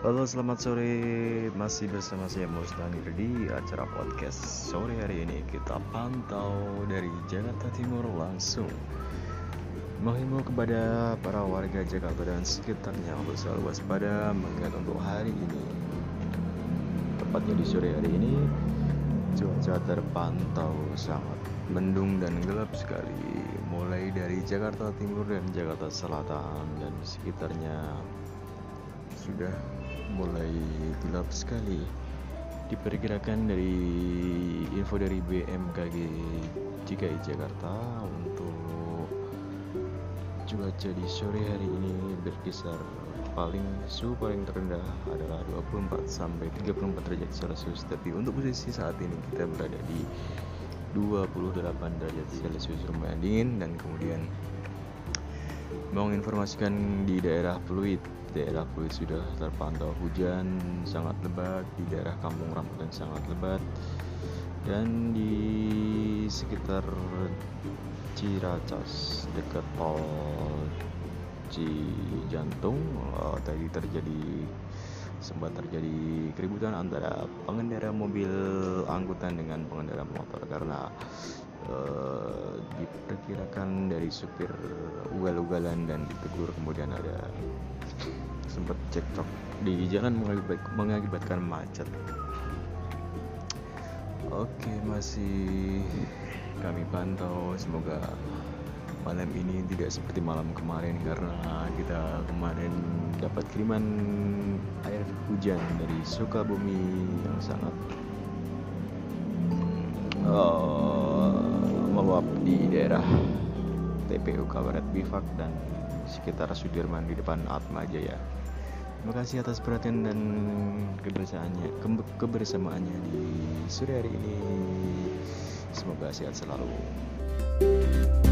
Halo selamat sore. Masih bersama saya Mustani di acara podcast Sore hari ini kita pantau dari Jakarta Timur langsung. Menghimbau kepada para warga Jakarta dan sekitarnya Untuk selalu waspada mengingat untuk hari ini. Tepatnya di sore hari ini Cuaca terpantau sangat mendung dan gelap sekali. Mulai dari Jakarta Timur dan Jakarta Selatan dan sekitarnya sudah mulai gelap sekali. Diperkirakan dari info dari BMKG DKI Jakarta untuk cuaca di sore hari ini berkisar. Paling suhu paling terendah adalah 24 sampai 34 derajat Celcius. Tapi untuk posisi saat ini kita berada di 28 derajat Celcius lumayan dingin. Dan kemudian menginformasikan di daerah Pluit. Daerah Pluit sudah terpantau hujan sangat lebat. Di daerah Kampung Rambutan sangat lebat. Dan di sekitar Ciracas dekat tol Cijantung uh, tadi terjadi sempat terjadi keributan antara pengendara mobil angkutan dengan pengendara motor. Karena uh, diperkirakan dari supir ugal-ugalan dan ditegur kemudian ada sempat cekcok di jalan mengakibat, mengakibatkan macet. Oke masih kami pantau. Semoga malam ini tidak seperti malam kemarin karena kita kemarin dapat kiriman air hujan dari Sukabumi yang sangat di daerah TPU Kabaret Bifak dan sekitar Sudirman di depan Atma Jaya. Terima kasih atas perhatian dan kebersamaannya, kebersamaannya di sore hari ini. Semoga sehat selalu. thank you